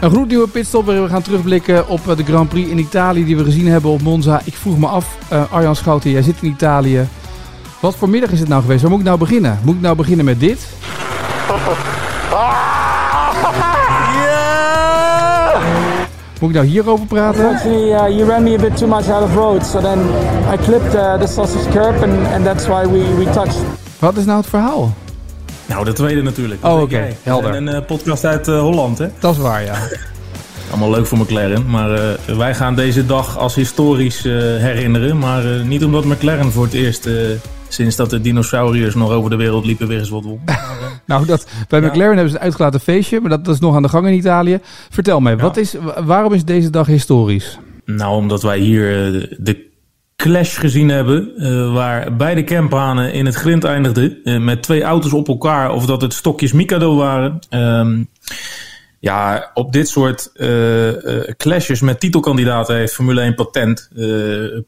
Een gloednieuwe pitstop waarin we gaan terugblikken op eh, de Grand Prix in Italië die we gezien hebben op Monza. Ik vroeg me af, uh, Arjan Schouten, jij zit in Italië. Wat voor middag is het nou geweest? Waar moet ik nou beginnen? Moet ik nou beginnen met dit? Moet ik nou hierover praten? Actually, uh, you ran me a bit too much out of road, so then I clipped uh, the sausage curb and, and that's why we, we touched. Wat is nou het verhaal? Nou, de tweede natuurlijk. Oh, oké. Helder. Een, een podcast uit uh, Holland, hè? Dat is waar, ja. Allemaal leuk voor McLaren. Maar uh, wij gaan deze dag als historisch uh, herinneren. Maar niet omdat McLaren voor het eerst sinds dat de dinosauriërs nog over de wereld liepen weer eens wat won. nou, dat, bij McLaren hebben ze een uitgelaten feestje, maar dat, dat, is nog aan de gang in Italië. Vertel mij, ja. wat is, waarom is deze dag historisch? Nou, omdat wij hier de clash gezien hebben. Uh, waar beide campanen in het grind eindigden. Uh, met twee auto's op elkaar. Of dat het stokjes Mikado waren. Um, ja, op dit soort uh, clashes met titelkandidaten heeft Formule 1 patent.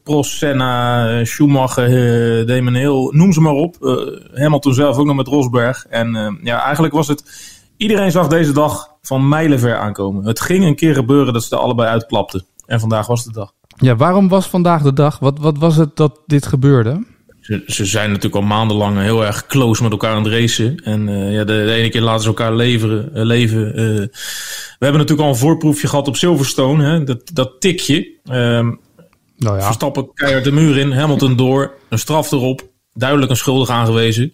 Prost, Senna, Schumacher, Damon Hill, noem ze maar op. Hamilton zelf ook nog met Rosberg. En ja, eigenlijk was het... Iedereen zag deze dag van mijlenver aankomen. Het ging een keer gebeuren dat ze er allebei uitklapten. En vandaag was de dag. Ja, waarom was vandaag de dag? Wat, wat was het dat dit gebeurde? Ze, ze zijn natuurlijk al maandenlang heel erg close met elkaar aan het racen. En uh, ja, de, de, ene keer laten ze elkaar leveren, uh, leven. Uh, we hebben natuurlijk al een voorproefje gehad op Silverstone. Hè? Dat, dat tikje. Um, nou ja. Verstappen keihard de muur in. Hamilton door. Een straf erop. Duidelijk een schuldig aangewezen.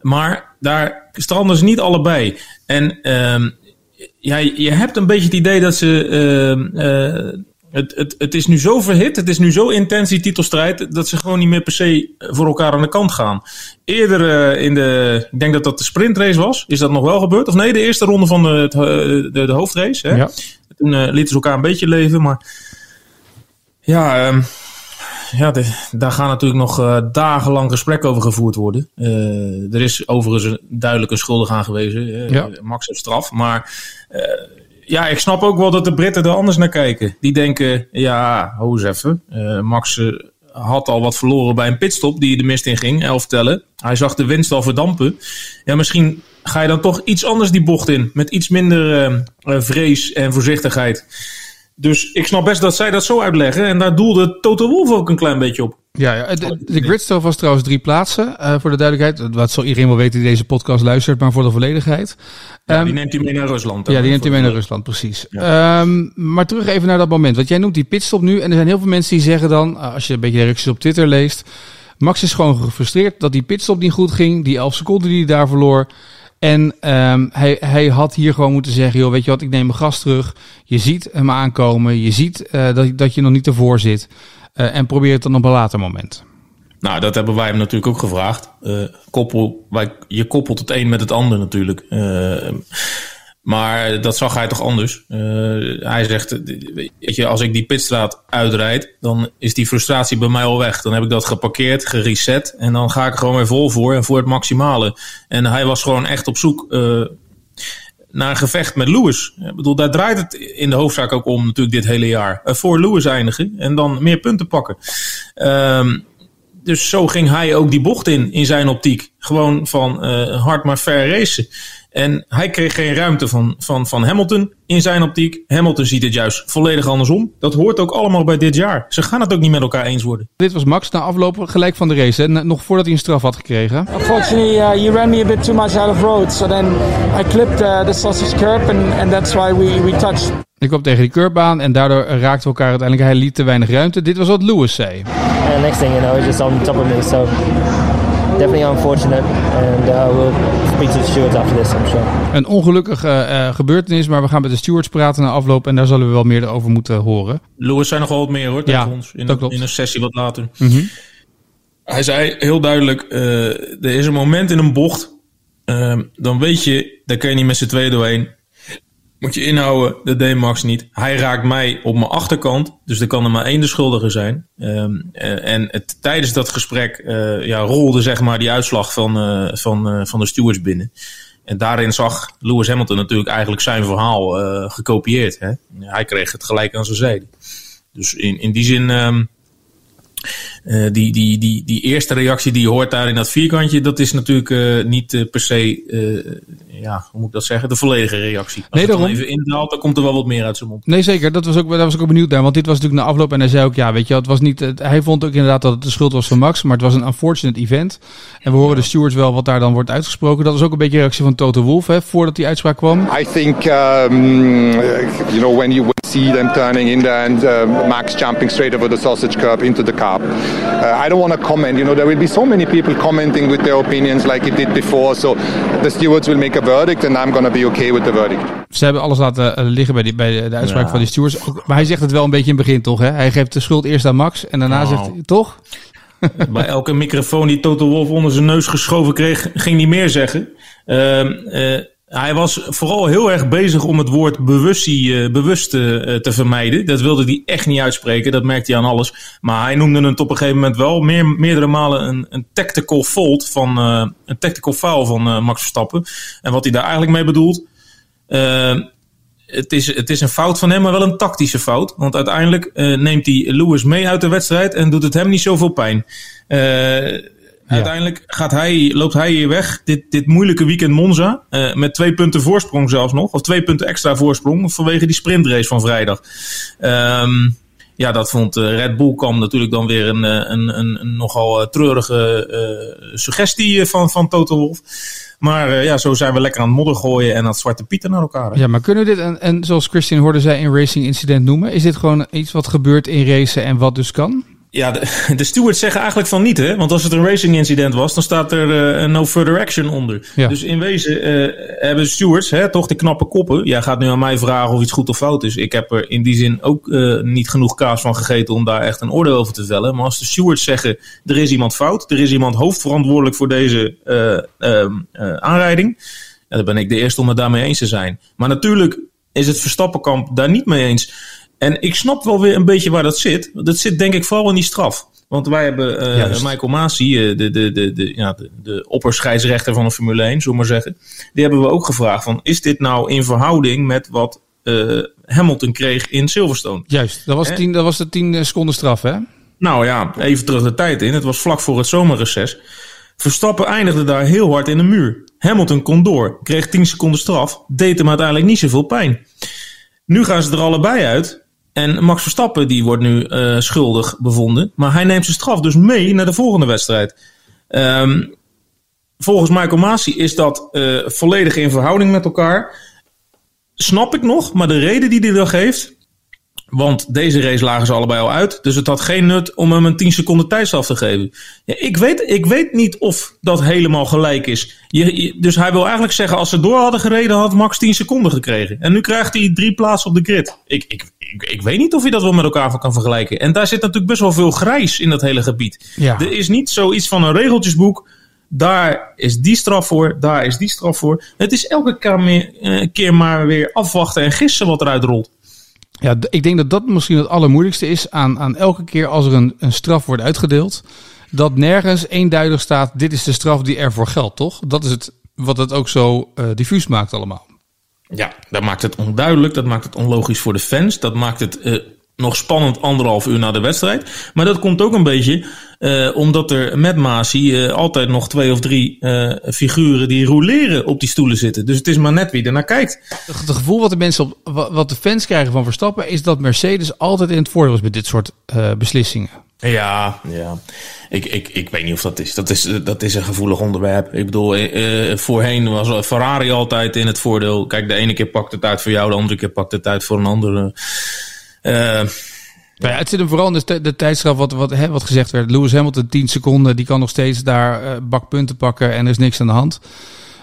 Maar daar stranden ze niet allebei. En um, ja, je hebt een beetje het idee dat ze het, het, het is nu zo verhit, het is nu zo intens die titelstrijd, dat ze gewoon niet meer per se voor elkaar aan de kant gaan. Eerder uh, in de, ik denk dat dat de sprintrace was, is dat nog wel gebeurd? Of nee, de eerste ronde van de, de, de, de hoofdrace. Hè? Ja. Toen uh, lieten ze elkaar een beetje leven, maar ja, um, ja de, daar gaan natuurlijk nog uh, dagenlang gesprekken over gevoerd worden. er is overigens duidelijk een schuldig aangewezen, ja. Max heeft straf, maar ja, ik snap ook wel dat de Britten er anders naar kijken. Die denken, ja, ho eens even. Uh, Max uh, had al wat verloren bij een pitstop die de mist in ging, elf tellen. Hij zag de winst al verdampen. Ja, misschien ga je dan toch iets anders die bocht in. Met iets minder vrees en voorzichtigheid. Dus ik snap best dat zij dat zo uitleggen. En daar doelde Toto Wolff ook een klein beetje op. Ja, ja de, de gridstove was trouwens drie plaatsen. Uh, voor de duidelijkheid. Wat zal iedereen wel weten die deze podcast luistert, maar voor de volledigheid. Ja, um, die neemt hij mee naar Rusland. Ja, die neemt hij mee naar Rusland, precies. Ja. Um, maar terug even naar dat moment. Want jij noemt die pitstop nu. En er zijn heel veel mensen die zeggen dan, als je een beetje reacties op Twitter leest. Max is gewoon gefrustreerd dat die pitstop niet goed ging. Die 11 seconden die hij daar verloor. En um, hij, hij had hier gewoon moeten zeggen, joh, weet je wat, ik neem mijn gas terug. Je ziet hem aankomen, je ziet uh, dat, dat je nog niet ervoor zit. Uh, en probeer het dan op een later moment. Nou, dat hebben wij hem natuurlijk ook gevraagd. Koppel, wij, je koppelt het een met het ander natuurlijk. Maar dat zag hij toch anders. Hij zegt, weet je, als ik die pitstraat uitrijd, dan is die frustratie bij mij al weg. Dan heb ik dat geparkeerd, gereset en dan ga ik er gewoon weer vol voor en voor het maximale. En hij was gewoon echt op zoek naar een gevecht met Lewis. Ik bedoel, daar draait het in de hoofdzaak ook om natuurlijk dit hele jaar. Uh, voor Lewis eindigen en dan meer punten pakken. Um, dus zo ging hij ook die bocht in, in zijn optiek. Gewoon van uh, hard maar fair racen. En hij kreeg geen ruimte van, van, van Hamilton in zijn optiek. Hamilton ziet het juist volledig andersom. Dat hoort ook allemaal bij dit jaar. Ze gaan het ook niet met elkaar eens worden. Dit was Max na afloop gelijk van de race, hè? nog voordat hij een straf had gekregen. Unfortunately, uh, you ran me a bit too much out of road. So then I clipped uh, the sausage curb and, and that's why we, we touched. Ik kwam tegen die curbbaan en daardoor raakten we elkaar uiteindelijk. Hij liet te weinig ruimte. Dit was wat Lewis zei. And next thing you know, he's just on top of me. So definitely unfortunate. And uh, we'll speak to the stewards after this, I'm sure. Een ongelukkige uh, gebeurtenis, maar we gaan met de stewards praten na afloop en daar zullen we wel meer over moeten horen. Lewis zei nog wel wat meer hoor, tegen ja, ons in, een, in een sessie wat later. Mm -hmm. Hij zei heel duidelijk, uh, er is een moment in een bocht, uh, dan weet je, daar kun je niet met z'n tweeën doorheen. Moet je inhouden, dat deed Max niet. Hij raakt mij op mijn achterkant, dus er kan er maar één de schuldige zijn. Um, en het, tijdens dat gesprek uh, ja, rolde zeg maar die uitslag van, uh, van, van de stewards binnen. En daarin zag Lewis Hamilton natuurlijk eigenlijk zijn verhaal gekopieerd. Hè? Hij kreeg het gelijk aan zijn zijde. Dus in, in die zin... Um, uh, die, die, die, die eerste reactie die je hoort daar in dat vierkantje, dat is natuurlijk uh, niet uh, per se, ja, hoe moet ik dat zeggen, de volledige reactie. Als nee, daarom. even indaalt, dan komt er wel wat meer uit zijn mond. Nee, zeker. Dat was ook, daar was ik ook benieuwd naar. Want dit was natuurlijk na afloop en hij zei ook, ja, weet je, het was niet, het, hij vond ook inderdaad dat het de schuld was van Max, maar het was een unfortunate event. En we horen de stewards wel wat daar dan wordt uitgesproken. Dat was ook een beetje de reactie van Toto Wolff, hè, voordat die uitspraak kwam. I think, um, you know, when you see them turning in there and uh, Max jumping straight over the sausage curb into the car. Uh, I don't want to comment. You know, there will be so many people commenting with their opinions like it did before. So the stewards will make a verdict and I'm going to be okay with the verdict. Ze hebben alles laten uh, liggen bij, die, bij de uitspraak ja. van die stewards. Maar hij zegt het wel een beetje in het begin, toch? Hè? Hij geeft de schuld eerst aan Max en daarna nou. zegt hij, toch? bij elke microfoon die Toto Wolff onder zijn neus geschoven kreeg, ging hij meer zeggen. Uh, hij was vooral heel erg bezig om het woord bewustie, uh, bewust uh, te vermijden. Dat wilde hij echt niet uitspreken, dat merkte hij aan alles. Maar hij noemde het op een gegeven moment wel meer, meerdere malen een, een tactical fault van uh, een tactical foul van Max Verstappen. En wat hij daar eigenlijk mee bedoelt, het, is, het is een fout van hem, maar wel een tactische fout. Want uiteindelijk neemt hij Lewis mee uit de wedstrijd en doet het hem niet zoveel pijn. Ja. Uiteindelijk gaat hij, loopt hij hier weg, dit, dit moeilijke weekend Monza, uh, met twee punten voorsprong zelfs nog, of twee punten extra voorsprong, vanwege die sprintrace van vrijdag. Um, ja, dat vond uh, Red Bull kwam natuurlijk dan weer een, een, een, een nogal treurige uh, suggestie van, van Toto Wolff. Maar ja, zo zijn we lekker aan het modder gooien en aan het zwarte pieten naar elkaar. Hè? Ja, maar kunnen we dit, en, en zoals Christian hoorde zij, een racing incident noemen? Is dit gewoon iets wat gebeurt in racen en wat dus kan? Ja, de, de stewards zeggen eigenlijk van niet, hè? Want als het een racing incident was, dan staat er uh, no further action onder. Ja. Dus in wezen uh, hebben stewards, hè, toch de knappe koppen. Jij gaat nu aan mij vragen of iets goed of fout is. Ik heb er in die zin ook uh, niet genoeg kaas van gegeten om daar echt een oordeel over te vellen. Maar als de stewards zeggen, er is iemand fout, er is iemand hoofdverantwoordelijk voor deze aanrijding. Ja, dan ben ik de eerste om het daarmee eens te zijn. Maar natuurlijk is het Verstappenkamp daar niet mee eens. En ik snap wel weer een beetje waar dat zit. Dat zit denk ik vooral in die straf. Want wij hebben uh, Michael Masi, uh, de, de, de, de, ja, de, de opperscheidsrechter van de Formule 1, zullen we maar zeggen. Die hebben we ook gevraagd van, is dit nou in verhouding met wat uh, Hamilton kreeg in Silverstone? Juist, dat was, tien, dat was de 10 seconden straf hè? Nou ja, even terug de tijd in. Het was vlak voor het zomerreces. Verstappen eindigde daar heel hard in de muur. Hamilton kon door, kreeg 10 seconden straf, deed hem uiteindelijk niet zoveel pijn. Nu gaan ze er allebei uit. En Max Verstappen die wordt nu uh, schuldig bevonden. Maar hij neemt zijn straf dus mee naar de volgende wedstrijd. Um, volgens Michael Masi is dat uh, volledig in verhouding met elkaar. Snap ik nog, maar de reden die hij dan geeft. Want deze race lagen ze allebei al uit. Dus het had geen nut om hem een 10 seconden tijdstraf te geven. Ja, ik, weet, ik weet niet of dat helemaal gelijk is. Je, je, dus hij wil eigenlijk zeggen, als ze door hadden gereden, had Max 10 seconden gekregen. En nu krijgt hij drie plaatsen op de grid. Ik, ik, ik, ik, weet niet of je dat wel met elkaar kan vergelijken. En daar zit natuurlijk best wel veel grijs in dat hele gebied. Ja. Er is niet zoiets van een regeltjesboek. Daar is die straf voor, daar is die straf voor. Het is elke keer, meer, keer maar weer afwachten en gissen wat eruit rolt. Ja, ik denk dat dat misschien het allermoeilijkste is aan, aan elke keer als er een, een straf wordt uitgedeeld. Dat nergens eenduidig staat, dit is de straf die ervoor geldt, toch? Dat is het wat het ook zo uh, diffuus maakt allemaal. Ja, dat maakt het onduidelijk, dat maakt het onlogisch voor de fans. Dat maakt het uh, nog spannend anderhalf uur na de wedstrijd. Maar dat komt ook een beetje uh, omdat er met Masi uh, altijd nog twee of drie uh, figuren die roleren op die stoelen zitten. Dus het is maar net wie er naar kijkt. Het gevoel wat de mensen op, wat de fans krijgen van Verstappen is dat Mercedes altijd in het voordeel is met dit soort beslissingen. Ja, ja. Ik, ik, ik weet niet of dat is. Dat is, dat is een gevoelig onderwerp. Ik bedoel, uh, voorheen was Ferrari altijd in het voordeel. Kijk, de ene keer pakt het uit voor jou, de andere keer pakt het uit voor een andere. Uh, ja. het zit hem vooral in de, de tijdstraf wat, wat, hè, wat gezegd werd. Lewis Hamilton 10 seconden, die kan nog steeds daar uh, bakpunten pakken en er is niks aan de hand.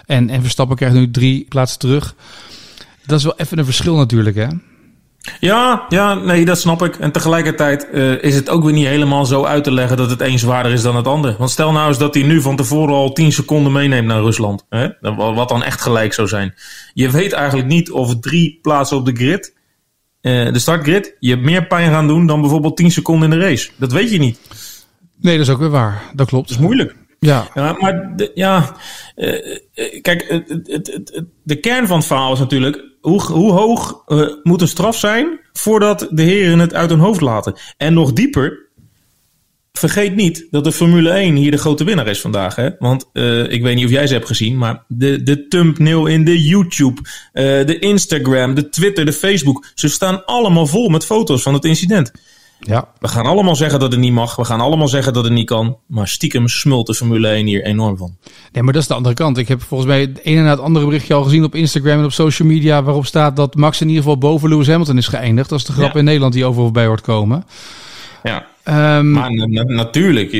En, en Verstappen krijgt nu drie plaatsen terug. Dat is wel even een verschil natuurlijk, hè? Ja, ja, nee, dat snap ik. En tegelijkertijd uh, is het ook weer niet helemaal zo uit te leggen dat het een zwaarder is dan het ander. Want stel nou eens dat hij nu van tevoren al 10 seconden meeneemt naar Rusland. Hè? Wat dan echt gelijk zou zijn. Je weet eigenlijk niet of drie plaatsen op de grid, uh, de startgrid, je meer pijn gaan doen dan bijvoorbeeld 10 seconden in de race. Dat weet je niet. Nee, dat is ook weer waar. Dat klopt. Dat is moeilijk. Ja. ja maar de, ja, uh, kijk, het, het, het, de kern van het verhaal is natuurlijk hoe, hoe hoog moet een straf zijn voordat de heren het uit hun hoofd laten? En nog dieper, vergeet niet dat de Formule 1 hier de grote winnaar is vandaag. Hè? Want uh, ik weet niet of jij ze hebt gezien, maar de, de thumbnail in de YouTube, uh, de Instagram, de Twitter, de Facebook, ze staan allemaal vol met foto's van het incident. Ja. We gaan allemaal zeggen dat het niet mag. We gaan allemaal zeggen dat het niet kan. Maar stiekem smult de Formule 1 hier enorm van. Nee, maar dat is de andere kant. Ik heb volgens mij het ene na het andere berichtje al gezien op Instagram en op social media. Waarop staat dat Max in ieder geval boven Lewis Hamilton is geëindigd. Dat is de grap ja. in Nederland die overal bij hoort komen. Ja. Um, maar na natuurlijk,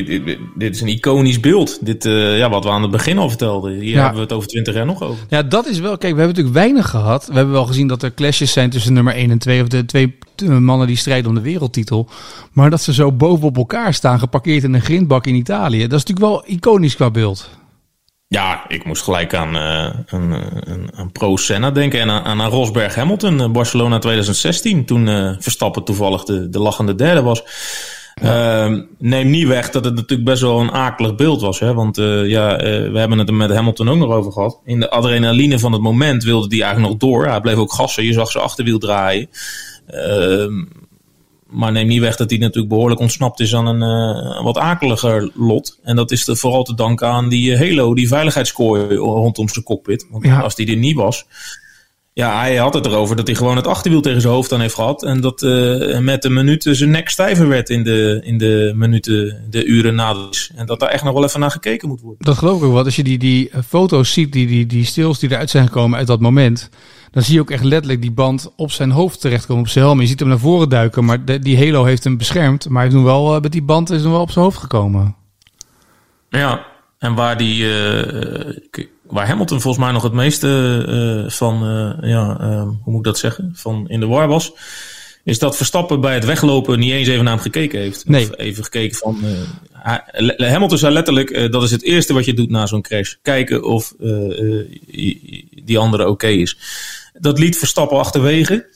dit is een iconisch beeld. Dit, uh, ja, wat we aan het begin al vertelden. Hier ja. hebben we het over 20 jaar nog over. Ja, dat is wel. Kijk, we hebben natuurlijk weinig gehad. We hebben wel gezien dat er clashes zijn tussen nummer 1 en 2. Of de twee mannen die strijden om de wereldtitel. Maar dat ze zo bovenop elkaar staan, geparkeerd in een grindbak in Italië. Dat is natuurlijk wel iconisch qua beeld. Ja, ik moest gelijk aan, uh, aan, aan, aan Pro Senna denken en aan, aan Rosberg Hamilton, Barcelona 2016. Toen uh, Verstappen toevallig de, de lachende derde was. Uh, neem niet weg dat het natuurlijk best wel een akelig beeld was. Hè? Want uh, ja, uh, we hebben het er met Hamilton ook nog over gehad. In de adrenaline van het moment wilde hij eigenlijk nog door. Hij bleef ook gassen. Je zag zijn achterwiel draaien. Uh, maar neem niet weg dat hij natuurlijk behoorlijk ontsnapt is aan een uh, wat akeliger lot. En dat is vooral te danken aan die Halo, die veiligheidskooi rondom zijn cockpit. Want ja. als die er niet was, ja, hij had het erover dat hij gewoon het achterwiel tegen zijn hoofd aan heeft gehad. En dat uh, met de minuten zijn nek stijver werd in de, in de minuten, de uren na En dat daar echt nog wel even naar gekeken moet worden. Dat geloof ik ook wel. Als je die, die foto's ziet, die, die, die stils die eruit zijn gekomen uit dat moment. Dan zie je ook echt letterlijk die band op zijn hoofd terechtkomen, op zijn helm. Je ziet hem naar voren duiken, maar de, die halo heeft hem beschermd. Maar hij is wel, uh, met die band is hem wel op zijn hoofd gekomen. Ja, en waar die... Uh, waar Hamilton volgens mij nog het meeste uh, van, uh, ja, uh, hoe moet ik dat zeggen, van in de war was, is dat Verstappen bij het weglopen niet eens even naar hem gekeken heeft. Nee. Of even gekeken van, Hamilton zei letterlijk, dat is het eerste wat je doet na zo'n crash. Kijken of die andere oké okay is. Dat liet Verstappen achterwege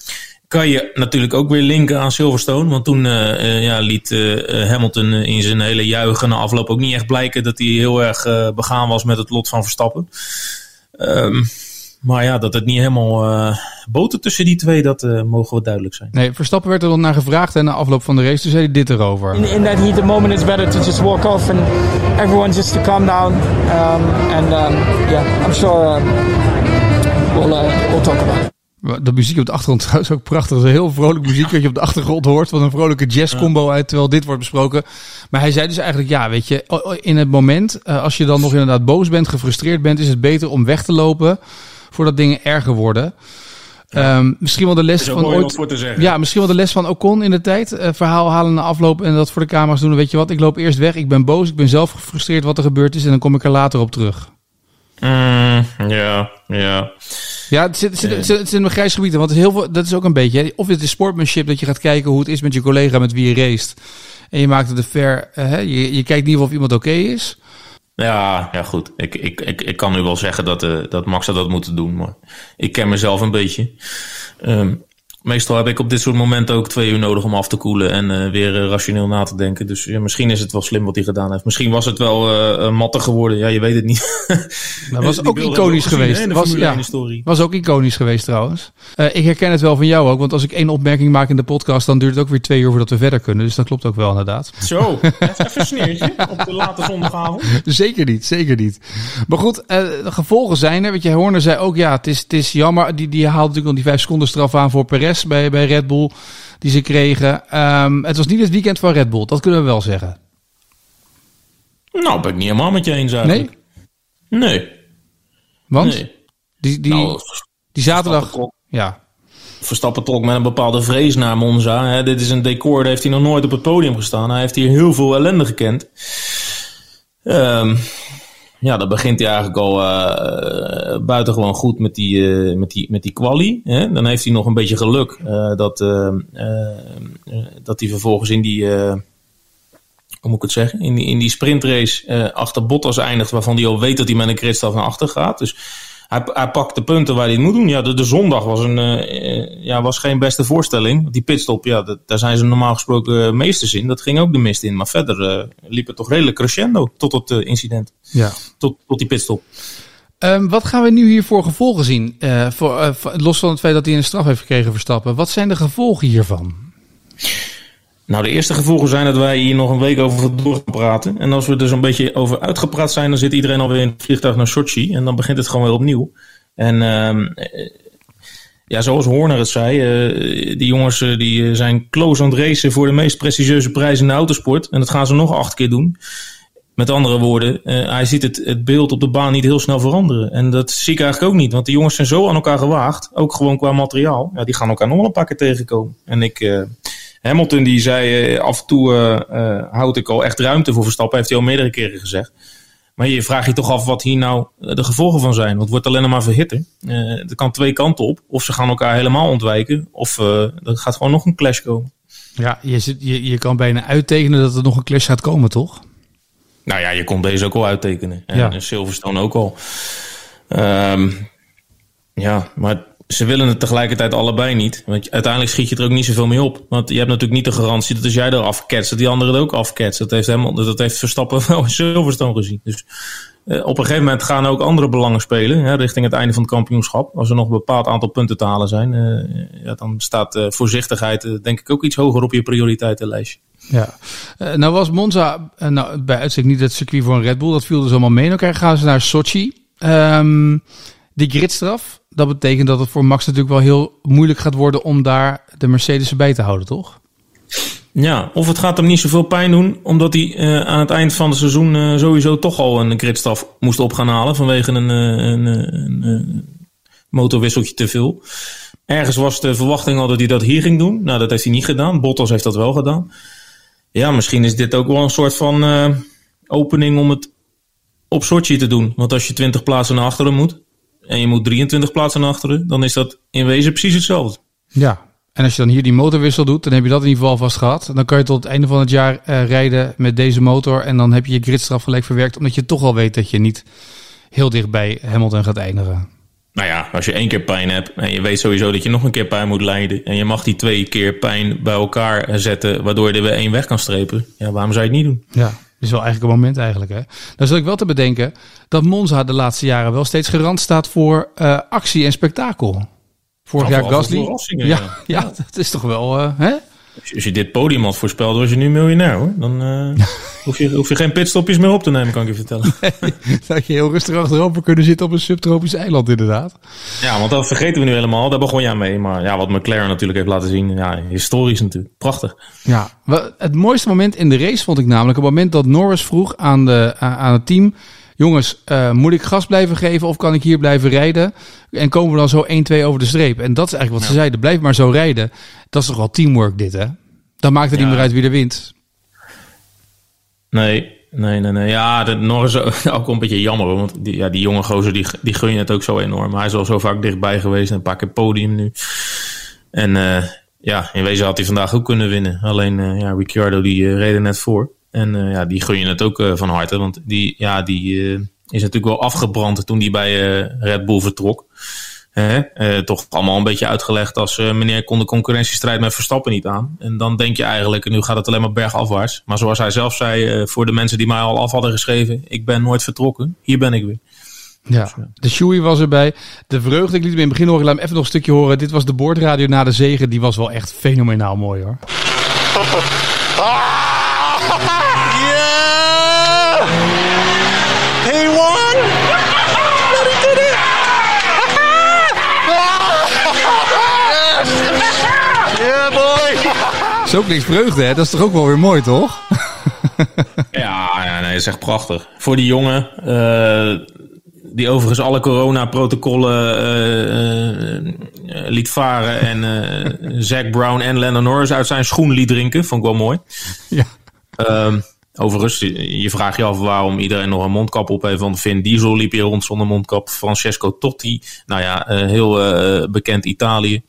kan je natuurlijk ook weer linken aan Silverstone. Want toen uh, uh, ja, liet uh, Hamilton in zijn hele juichende afloop ook niet echt blijken dat hij heel erg begaan was met het lot van Verstappen. Um, maar ja, dat het niet helemaal boten tussen die twee, dat mogen we duidelijk zijn. Nee, Verstappen werd er dan naar gevraagd en na afloop van de race, toen zei hij dit erover. In, in that heat, the moment it's better to just walk off and everyone just to calm down. Um, and um, yeah, I'm sure we'll, we'll talk about it. De muziek op de achtergrond trouwens ook prachtig. Dat is heel vrolijk muziek wat je op de achtergrond hoort. Van een vrolijke jazzcombo uit terwijl dit wordt besproken. Maar hij zei dus eigenlijk, ja, weet je, in het moment, als je dan nog inderdaad boos bent, gefrustreerd bent, is het beter om weg te lopen voordat dingen erger worden. Ja. Um, misschien wel de les van ooit. Ja, misschien wel de les van Ocon in de tijd. Uh, verhaal halen na afloop en dat voor de camera's doen. Weet je wat, ik loop eerst weg. Ik ben boos. Ik ben zelf gefrustreerd wat er gebeurd is. En dan kom ik er later op terug. Mm, ja, ja. Ja, het zit, het, zit, in een grijs gebied. Want heel veel, dat is ook een beetje. Hè. Of het is sportmanship dat je gaat kijken hoe het is met je collega met wie je race. En je maakt het de fair. Uh, hè, je, je kijkt in ieder geval of iemand oké okay is. Ja, ja goed. Ik, ik, ik, ik kan nu wel zeggen dat, uh, dat Max had dat moeten doen. Maar ik ken mezelf een beetje. Um, meestal heb ik op dit soort momenten ook twee uur nodig om af te koelen en uh, weer uh, rationeel na te denken. Dus ja, misschien is het wel slim wat hij gedaan heeft. Misschien was het wel uh, matter geworden. Ja, je weet het niet. Dat was ook iconisch geweest. Gezien, was, ja, was ook iconisch geweest trouwens. ik herken het wel van jou ook, want als ik één opmerking maak in de podcast, dan duurt het ook weer twee uur voordat we verder kunnen. Dus dat klopt ook wel inderdaad. Zo, even een sneertje op de late zondagavond. zeker niet, zeker niet. Maar goed, de gevolgen zijn er. Weet je, Horner zei ook, ja, het is, het is jammer. Die, die haalde natuurlijk al die vijf seconden straf aan voor Perez bij, bij Red Bull die ze kregen. Um, het was niet het weekend van Red Bull, dat kunnen we wel zeggen. Nou, ben ik niet helemaal met je eens eigenlijk. Nee? Nee. Want? Nee. Die, die, nou, die zaterdag... Ja. Verstappen trok met een bepaalde vrees naar Monza. Dit is een decor, daar heeft hij nog nooit op het podium gestaan. Hij heeft hier heel veel ellende gekend. Um, ja, dan begint hij eigenlijk al uh, buitengewoon goed met die, uh, met die, met die quali. Hè? Dan heeft hij nog een beetje geluk uh, dat, dat hij vervolgens in die, hoe moet ik het zeggen, in die, in die sprintrace achter Bottas eindigt, waarvan hij al weet dat hij met een kritstaf naar achter gaat. Dus hij, hij pakt de punten waar hij het moet doen. Ja, de, de zondag was, een, uh, ja, was geen beste voorstelling. Die pitstop, ja, dat, daar zijn ze normaal gesproken meesters in. Dat ging ook de mist in. Maar verder uh, liep het toch redelijk crescendo tot het uh, incident. Ja. Tot, tot die pitstop. Um, wat gaan we nu hier voor gevolgen zien? voor, los van het feit dat hij een straf heeft gekregen Verstappen. Wat zijn de gevolgen hiervan? Nou, de eerste gevolgen zijn dat wij hier nog een week over door gaan praten. En als we er zo'n beetje over uitgepraat zijn, dan zit iedereen alweer in het vliegtuig naar Sochi. En dan begint het gewoon weer opnieuw. En uh, ja, zoals Horner het zei, uh, die jongens uh, die zijn close aan het racen voor de meest prestigieuze prijs in de autosport. En dat gaan ze nog acht keer doen. Met andere woorden, hij ziet het, het beeld op de baan niet heel snel veranderen. En dat zie ik eigenlijk ook niet, want die jongens zijn zo aan elkaar gewaagd, ook gewoon qua materiaal. Ja, die gaan elkaar nog een paar keer tegenkomen. En ik, Hamilton die zei uh, af en toe houd ik al echt ruimte voor Verstappen, heeft hij al meerdere keren gezegd. Maar je vraagt je toch af wat hier nou de gevolgen van zijn. Want het wordt alleen maar verhitter. Uh, er kan twee kanten op. Of ze gaan elkaar helemaal ontwijken. Of uh, er gaat gewoon nog een clash komen. Ja, je, zit, je, je kan bijna uittekenen dat er nog een clash gaat komen, toch? Nou ja, je kon deze ook al uittekenen. En ja. Silverstone ook al. Um, ja, maar ze willen het tegelijkertijd allebei niet. Want uiteindelijk schiet je er ook niet zoveel mee op. Want je hebt natuurlijk niet de garantie dat als jij er afketst, dat die anderen het ook afketst. Dat heeft, helemaal, dat heeft Verstappen wel in Silverstone gezien. Dus uh, op een gegeven moment gaan ook andere belangen spelen. Hè, richting het einde van het kampioenschap. Als er nog een bepaald aantal punten te halen zijn. Uh, ja, dan staat uh, voorzichtigheid denk ik ook iets hoger op je prioriteitenlijstje. Ja, nou was Monza nou, bij uitstek niet het circuit voor een Red Bull. Dat viel dus allemaal mee. Dan gaan ze naar Sochi. Um, die gridstraf, dat betekent dat het voor Max natuurlijk wel heel moeilijk gaat worden om daar de Mercedes bij te houden, toch? Ja, of het gaat hem niet zoveel pijn doen, omdat hij uh, aan het eind van het seizoen uh, sowieso toch al een gridstraf moest op gaan halen vanwege een, een, een, een, motorwisseltje te veel. Ergens was de verwachting al dat hij dat hier ging doen. Nou, dat heeft hij niet gedaan. Bottas heeft dat wel gedaan. Ja, misschien is dit ook wel een soort van opening om het op Sochi te doen. Want als je 20 plaatsen naar achteren moet, en je moet 23 plaatsen naar achteren, dan is dat in wezen precies hetzelfde. Ja, en als je dan hier die motorwissel doet, dan heb je dat in ieder geval vast gehad. Dan kan je tot het einde van het jaar uh, rijden met deze motor. En dan heb je je gridstraf gelijk verwerkt, omdat je toch al weet dat je niet heel dicht bij Hamilton gaat eindigen. Nou ja, als je één keer pijn hebt en je weet sowieso dat je nog een keer pijn moet lijden. En je mag die twee keer pijn bij elkaar zetten, waardoor je er weer één weg kan strepen. Ja, waarom zou je het niet doen? Ja, is wel eigenlijk een moment eigenlijk. Hè? Dan zul ik wel te bedenken dat Monza de laatste jaren wel steeds gerand staat voor uh, actie en spektakel. Vorig jaar Gasly. Ja, ja, ja, dat is toch wel. Uh, hè? Als je dit podium had voorspeld, was je nu miljonair hoor. Dan uh, hoef, je, hoef je geen pitstopjes meer op te nemen, kan ik je vertellen. Nee, dat je heel rustig achterover kunnen zitten op een subtropisch eiland inderdaad. Ja, want dat vergeten we nu helemaal. Daar begon je aan mee. Maar ja, wat McLaren natuurlijk heeft laten zien. Ja, historisch natuurlijk. Prachtig. Ja, het mooiste moment in de race vond ik namelijk het moment dat Norris vroeg aan, de, aan het team... Jongens, uh, moet ik gas blijven geven of kan ik hier blijven rijden? En komen we dan zo 1-2 over de streep? En dat is eigenlijk wat ja. ze zeiden. Blijf maar zo rijden. Dat is toch wel teamwork dit, hè? Dan maakt het ja. niet meer uit wie er wint. Nee, nee, nee, nee. Ja, de Norris ook een beetje jammer. Want die, ja, die jonge gozer, die, die gun je het ook zo enorm. Maar hij is al zo vaak dichtbij geweest. En een paar keer podium nu. En uh, ja, in wezen had hij vandaag ook kunnen winnen. Alleen, uh, ja, Ricciardo die uh, reed er net voor. En uh, ja, die gun je het ook uh, van harte. Want die, ja, die uh, is natuurlijk wel afgebrand toen die bij Red Bull vertrok. toch allemaal een beetje uitgelegd als meneer kon de concurrentiestrijd met Verstappen niet aan. En dan denk je eigenlijk, nu gaat het alleen maar bergafwaarts. Maar zoals hij zelf zei, voor de mensen die mij al af hadden geschreven, ik ben nooit vertrokken. Hier ben ik weer. Ja, de Shoei was erbij. De vreugde, ik liet hem in het begin horen. Laat hem even nog een stukje horen. Dit was de boordradio na de zegen. Die was wel echt fenomenaal mooi hoor. yeah! Zo klinkt vreugde, hè? Dat is toch ook wel weer mooi, toch? ja, ja, nee, dat is echt prachtig. Voor die jongen, uh, die overigens alle coronaprotocollen uh, uh, liet varen en uh, Zack Brown en Lennon Norris uit zijn schoen liet drinken. Vond ik wel mooi. Ja. Um, Overigens, je vraagt je af waarom iedereen nog een mondkap op heeft. Want Vin Diesel liep hier rond zonder mondkap. Francesco Totti, nou ja, heel uh, bekend Italië.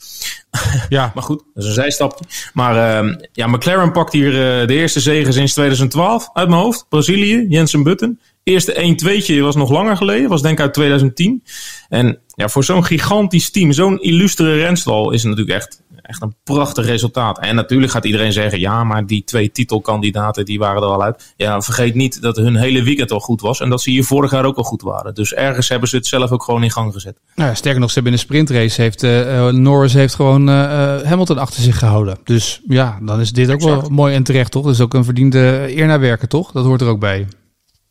Ja. maar goed, dat is een zijstapje. Maar uh, ja, McLaren pakt hier uh, de eerste zegen sinds 2012 uit mijn hoofd. Brazilië, Jensen Button. Eerste 1-2'tje was nog langer geleden, was denk ik uit 2010. En ja, voor zo'n gigantisch team, zo'n illustere renstal is het natuurlijk echt echt een prachtig resultaat. En natuurlijk gaat iedereen zeggen, ja, maar die twee titelkandidaten die waren er al uit. Ja, vergeet niet dat hun hele weekend al goed was en dat ze hier vorig jaar ook al goed waren. Dus ergens hebben ze het zelf ook gewoon in gang gezet. Nou ja, sterker nog, ze hebben in de sprintrace heeft uh, Norris heeft gewoon uh, Hamilton achter zich gehouden. Dus ja, dan is dit ook wel mooi en terecht, toch? Dat is ook een verdiende eer naar werken, toch? Dat hoort er ook bij.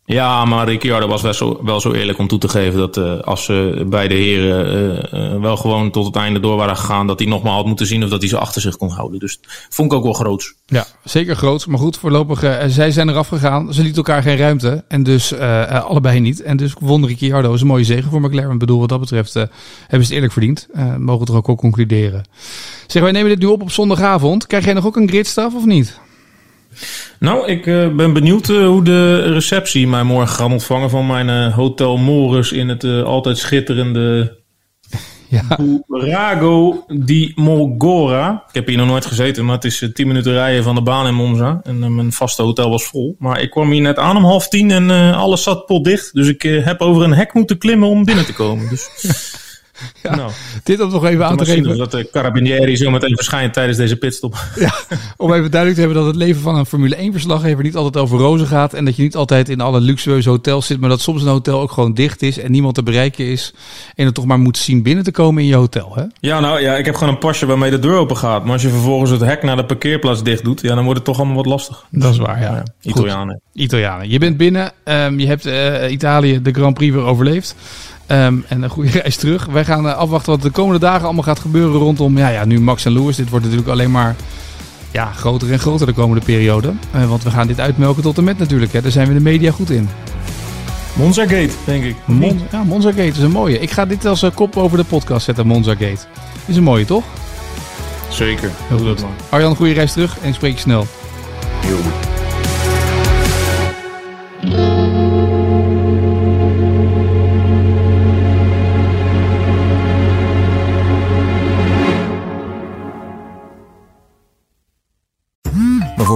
Ja, maar Ricciardo was wel zo, wel zo eerlijk om toe te geven dat uh, als ze beide heren uh, uh, wel gewoon tot het einde door waren gegaan, dat hij nogmaals had moeten zien of dat hij ze achter zich kon houden. Dus vond ik ook wel groots. Ja, zeker groots. Maar goed, voorlopig, zij zijn eraf gegaan. Ze lieten elkaar geen ruimte en dus allebei niet. En dus won Ricciardo is een mooie zegen voor McLaren. Ik bedoel, wat dat betreft hebben ze het eerlijk verdiend. mogen toch ook al concluderen. Zeg, wij nemen dit nu op op zondagavond. Krijg jij nog ook een gridstaf of niet? Nou, ik uh, ben benieuwd uh, hoe de receptie mij morgen gaat ontvangen van mijn uh, Hotel Morus in het altijd schitterende ja. Burago di Molgora. Ik heb hier nog nooit gezeten, maar het is 10 minuten rijden van de baan in Monza. En mijn vaste hotel was vol. Maar ik kwam hier net aan om half tien en alles zat potdicht. Dus ik heb over een hek moeten klimmen om binnen te komen. Dus... Ja, nou, dit om nog even aan te geven. Dat de Carabinieri zo meteen verschijnt tijdens deze pitstop. Ja, om even duidelijk te hebben dat het leven van een Formule 1 verslaggever niet altijd over rozen gaat. En dat je niet altijd in alle luxueuze hotels zit. Maar dat soms een hotel ook gewoon dicht is en niemand te bereiken is. En het toch maar moet zien binnen te komen in je hotel. Hè? Ja, nou ja, ik heb gewoon een pasje waarmee de deur open gaat. Maar als je vervolgens het hek naar de parkeerplaats dicht doet, ja, dan wordt het toch allemaal wat lastig. Dat is waar, ja. ja Italianen. Italianen. Je bent binnen. Um, je hebt uh, Italië de Grand Prix weer overleefd. Um, en een goede reis terug. Wij gaan uh, afwachten wat de komende dagen allemaal gaat gebeuren rondom ja, ja, nu Max en Lewis. Dit wordt natuurlijk alleen maar ja, groter en groter de komende periode. Uh, want we gaan dit uitmelken tot en met natuurlijk. Hè. Daar zijn we de media goed in. Monza Gate, denk ik. Mon ja, Monza Gate is een mooie. Ik ga dit als uh, kop over de podcast zetten, Monza Gate. Is een mooie, toch? Zeker. Heel goed. Arjan, goede reis terug en ik spreek je snel. Heel goed.